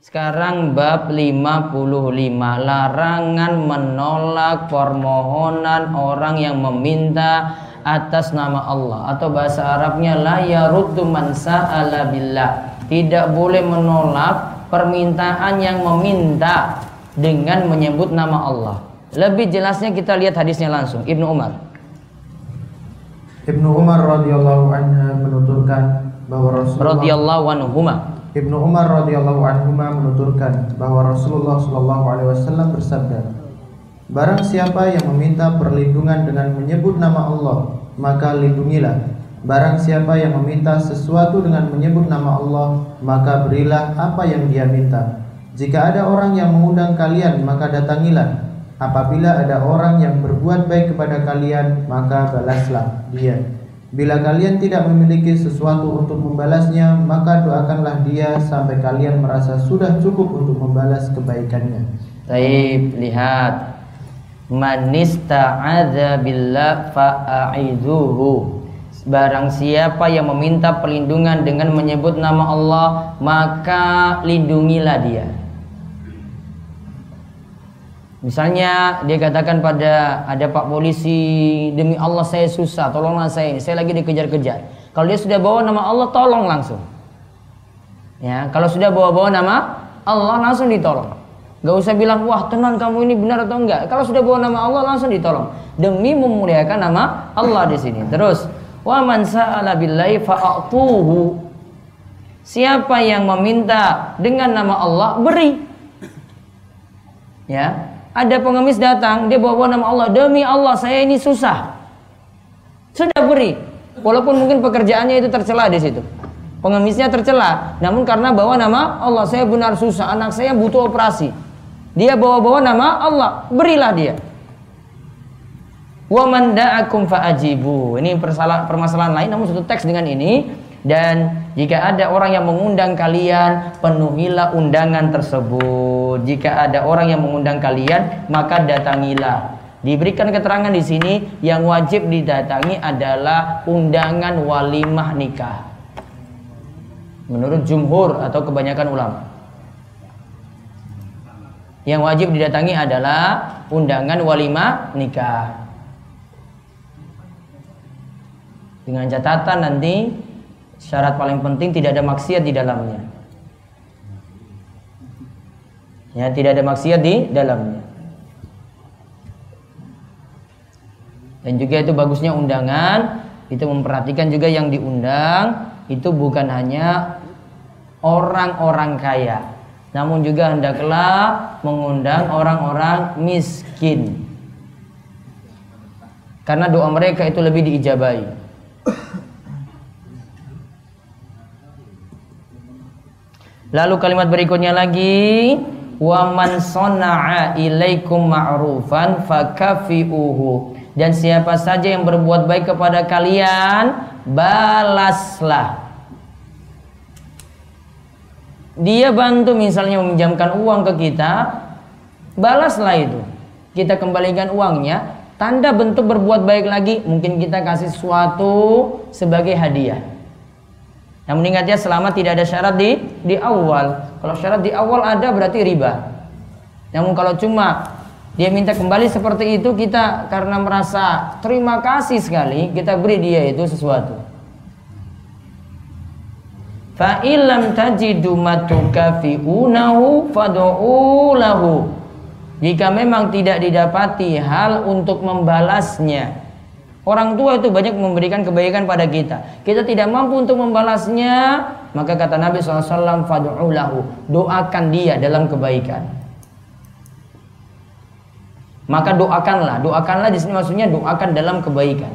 Sekarang bab 55 Larangan menolak permohonan orang yang meminta atas nama Allah. Atau bahasa Arabnya La yaruddu man sa'ala billah. Tidak boleh menolak permintaan yang meminta Dengan menyebut nama Allah. Lebih jelasnya kita lihat hadisnya langsung. Ibnu Umar. Ibnu Umar radhiyallahu anhu menuturkan bahwa Rasulullah radhiyallahu anhu Ibnu Umar radhiyallahu anhu menuturkan bahwa Rasulullah shallallahu alaihi wasallam bersabda, Barang siapa yang meminta perlindungan dengan menyebut nama Allah, maka lindungilah. Barang siapa yang meminta sesuatu dengan menyebut nama Allah, maka berilah apa yang dia minta. Jika ada orang yang mengundang kalian, maka datangilah. Apabila ada orang yang berbuat baik kepada kalian, maka balaslah dia. Bila kalian tidak memiliki sesuatu untuk membalasnya, maka doakanlah dia sampai kalian merasa sudah cukup untuk membalas kebaikannya. Baik, lihat. Manista'adza billah fa'aidhuhu. Barang siapa yang meminta perlindungan dengan menyebut nama Allah, maka lindungilah dia. Misalnya dia katakan pada ada pak polisi demi Allah saya susah tolonglah saya saya lagi dikejar-kejar. Kalau dia sudah bawa nama Allah tolong langsung. Ya kalau sudah bawa-bawa nama Allah langsung ditolong. Gak usah bilang wah tenang kamu ini benar atau enggak. Kalau sudah bawa nama Allah langsung ditolong demi memuliakan nama Allah di sini. Terus wa man sa'ala billahi fa'atuhu. Siapa yang meminta dengan nama Allah beri. Ya, ada pengemis datang, dia bawa nama Allah, demi Allah saya ini susah. Sudah beri, walaupun mungkin pekerjaannya itu tercela di situ. Pengemisnya tercela, namun karena bawa nama Allah, saya benar susah, anak saya butuh operasi. Dia bawa-bawa nama Allah, berilah dia. Wa man da'akum fa'ajibu. Ini permasalahan lain namun satu teks dengan ini dan jika ada orang yang mengundang kalian, penuhilah undangan tersebut. Jika ada orang yang mengundang kalian, maka datangilah. Diberikan keterangan di sini yang wajib didatangi adalah undangan walimah nikah. Menurut jumhur atau kebanyakan ulama. Yang wajib didatangi adalah undangan walimah nikah. Dengan catatan nanti Syarat paling penting tidak ada maksiat di dalamnya. Ya, tidak ada maksiat di dalamnya. Dan juga itu bagusnya undangan, itu memperhatikan juga yang diundang itu bukan hanya orang-orang kaya, namun juga hendaklah mengundang orang-orang miskin. Karena doa mereka itu lebih diijabai. Lalu kalimat berikutnya lagi. Wa man sana'a ilaikum ma'rufan fakafi'uhu. Dan siapa saja yang berbuat baik kepada kalian balaslah. Dia bantu misalnya meminjamkan uang ke kita balaslah itu. Kita kembalikan uangnya tanda bentuk berbuat baik lagi mungkin kita kasih sesuatu sebagai hadiah namun ingat ya selama tidak ada syarat di di awal. Kalau syarat di awal ada berarti riba. Namun kalau cuma dia minta kembali seperti itu kita karena merasa terima kasih sekali kita beri dia itu sesuatu. Fa illam tajidu matukafi'unahu fad'u lahu. Jika memang tidak didapati hal untuk membalasnya, Orang tua itu banyak memberikan kebaikan pada kita. Kita tidak mampu untuk membalasnya, maka kata Nabi SAW, Fadu'ulahu, doakan dia dalam kebaikan. Maka doakanlah, doakanlah di sini maksudnya doakan dalam kebaikan.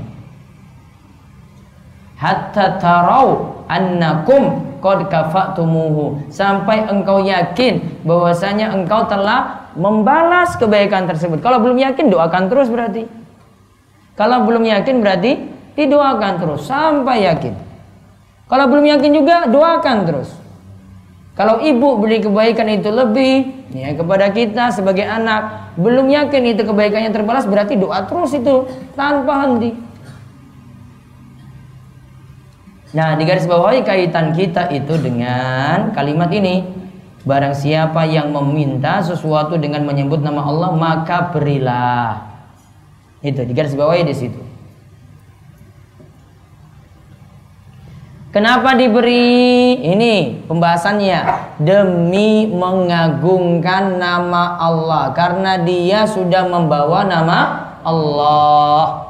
Hatta tarau annakum qad kafatumuhu sampai engkau yakin bahwasanya engkau telah membalas kebaikan tersebut. Kalau belum yakin doakan terus berarti. Kalau belum yakin berarti didoakan terus sampai yakin. Kalau belum yakin juga doakan terus. Kalau ibu beri kebaikan itu lebih ya kepada kita sebagai anak, belum yakin itu kebaikannya terbalas berarti doa terus itu tanpa henti. Nah, di garis bawahi kaitan kita itu dengan kalimat ini. Barang siapa yang meminta sesuatu dengan menyebut nama Allah, maka berilah. Itu di garis bawahi di situ. Kenapa diberi? Ini pembahasannya demi mengagungkan nama Allah karena dia sudah membawa nama Allah.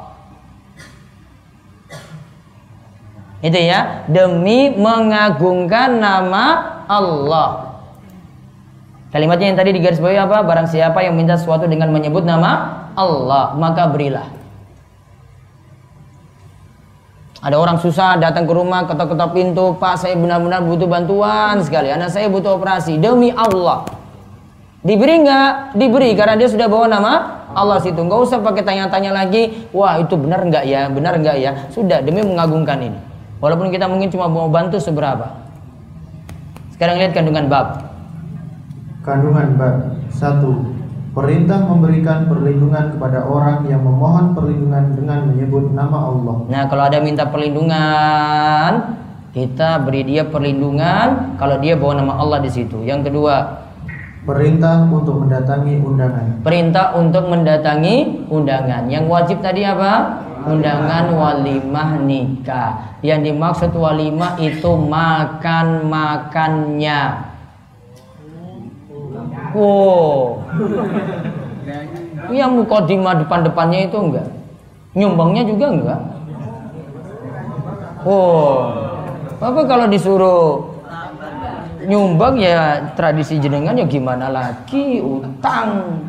Itu ya, demi mengagungkan nama Allah. Kalimatnya yang tadi di garis bawah apa? Barang siapa yang minta sesuatu dengan menyebut nama Allah, maka berilah. Ada orang susah datang ke rumah ketok-ketok pintu, Pak saya benar-benar butuh bantuan sekali. Anak saya butuh operasi. Demi Allah. Diberi nggak? Diberi karena dia sudah bawa nama Allah situ. Nggak usah pakai tanya-tanya lagi. Wah itu benar nggak ya? Benar nggak ya? Sudah demi mengagungkan ini. Walaupun kita mungkin cuma mau bantu seberapa. Sekarang lihat kandungan bab. Kandungan bab satu Perintah memberikan perlindungan kepada orang yang memohon perlindungan dengan menyebut nama Allah. Nah, kalau ada minta perlindungan, kita beri dia perlindungan kalau dia bawa nama Allah di situ. Yang kedua, perintah untuk mendatangi undangan. Perintah untuk mendatangi undangan. Yang wajib tadi apa? Undangan walimah nikah. Yang dimaksud walimah itu makan-makannya. Wow. Yang mukodimah depan-depannya itu enggak. Nyumbangnya juga enggak. Oh. Apa kalau disuruh nyumbang ya tradisi jenengan ya gimana lagi utang.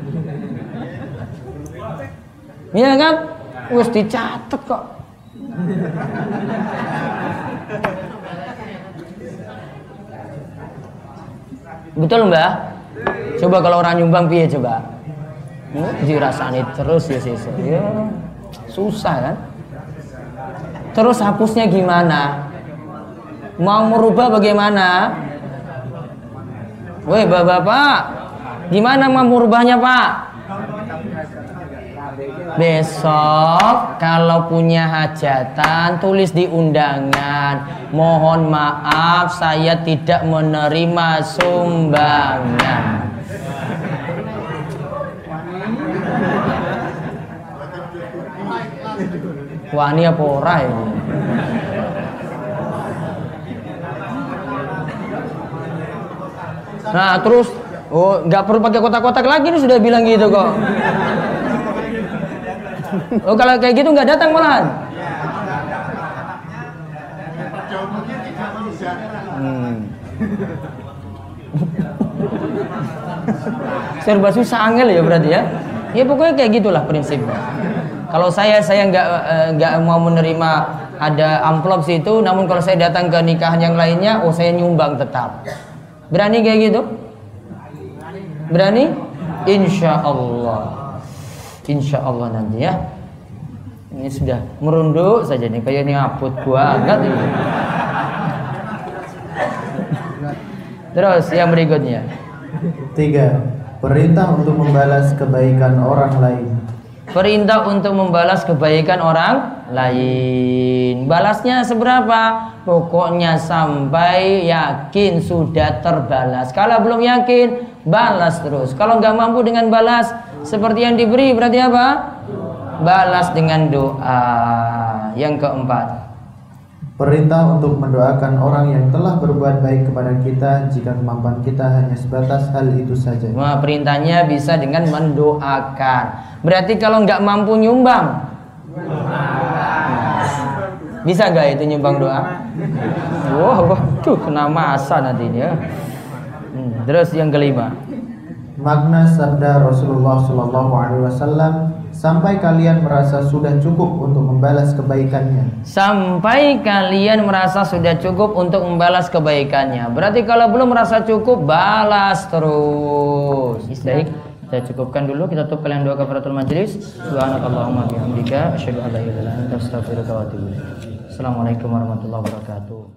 Iya kan? Wes dicatat kok. Betul mbak? Coba kalau orang nyumbang piye coba? Hmm, dirasani terus ya sih. Ya, susah kan? Terus hapusnya gimana? Mau merubah bagaimana? Woi bapak-bapak, gimana mau merubahnya pak? Besok kalau punya hajatan tulis di undangan Mohon maaf saya tidak menerima sumbangan Wah ini apa ora ini? Nah terus Oh nggak perlu pakai kotak-kotak lagi nih sudah bilang gitu kok. Oh kalau kayak gitu nggak datang malahan. Hmm. Serba susah angel ya berarti ya. Ya pokoknya kayak gitulah prinsipnya. Kalau saya saya nggak eh, nggak mau menerima ada amplop situ, namun kalau saya datang ke nikahan yang lainnya, oh saya nyumbang tetap. Berani kayak gitu? Berani? Insya Allah. Insya Allah nanti ya. Ini sudah merunduk saja nih, kayak ini aput banget ini. Terus yang berikutnya. Tiga, perintah untuk membalas kebaikan orang lain. Perintah untuk membalas kebaikan orang lain. Balasnya seberapa? Pokoknya sampai yakin sudah terbalas. Kalau belum yakin, balas terus. Kalau nggak mampu dengan balas, seperti yang diberi berarti apa? Balas dengan doa. Yang keempat. Perintah untuk mendoakan orang yang telah berbuat baik kepada kita jika kemampuan kita hanya sebatas hal itu saja. Nah, perintahnya bisa dengan mendoakan. Berarti kalau nggak mampu nyumbang, bisa nggak itu nyumbang doa? Wah, wow, waduh, kena masa nanti ya. Hmm, terus yang kelima. Makna sabda Rasulullah Shallallahu Alaihi Wasallam sampai kalian merasa sudah cukup untuk membalas kebaikannya. Sampai kalian merasa sudah cukup untuk membalas kebaikannya. Berarti kalau belum merasa cukup, balas terus. Baik. Saya cukupkan dulu kita tutup kalian doa kafaratul majlis. Subhanakallahumma bihamdika asyhadu an la ilaha illa anta astaghfiruka wa atubu ilaik. Assalamualaikum warahmatullahi wabarakatuh.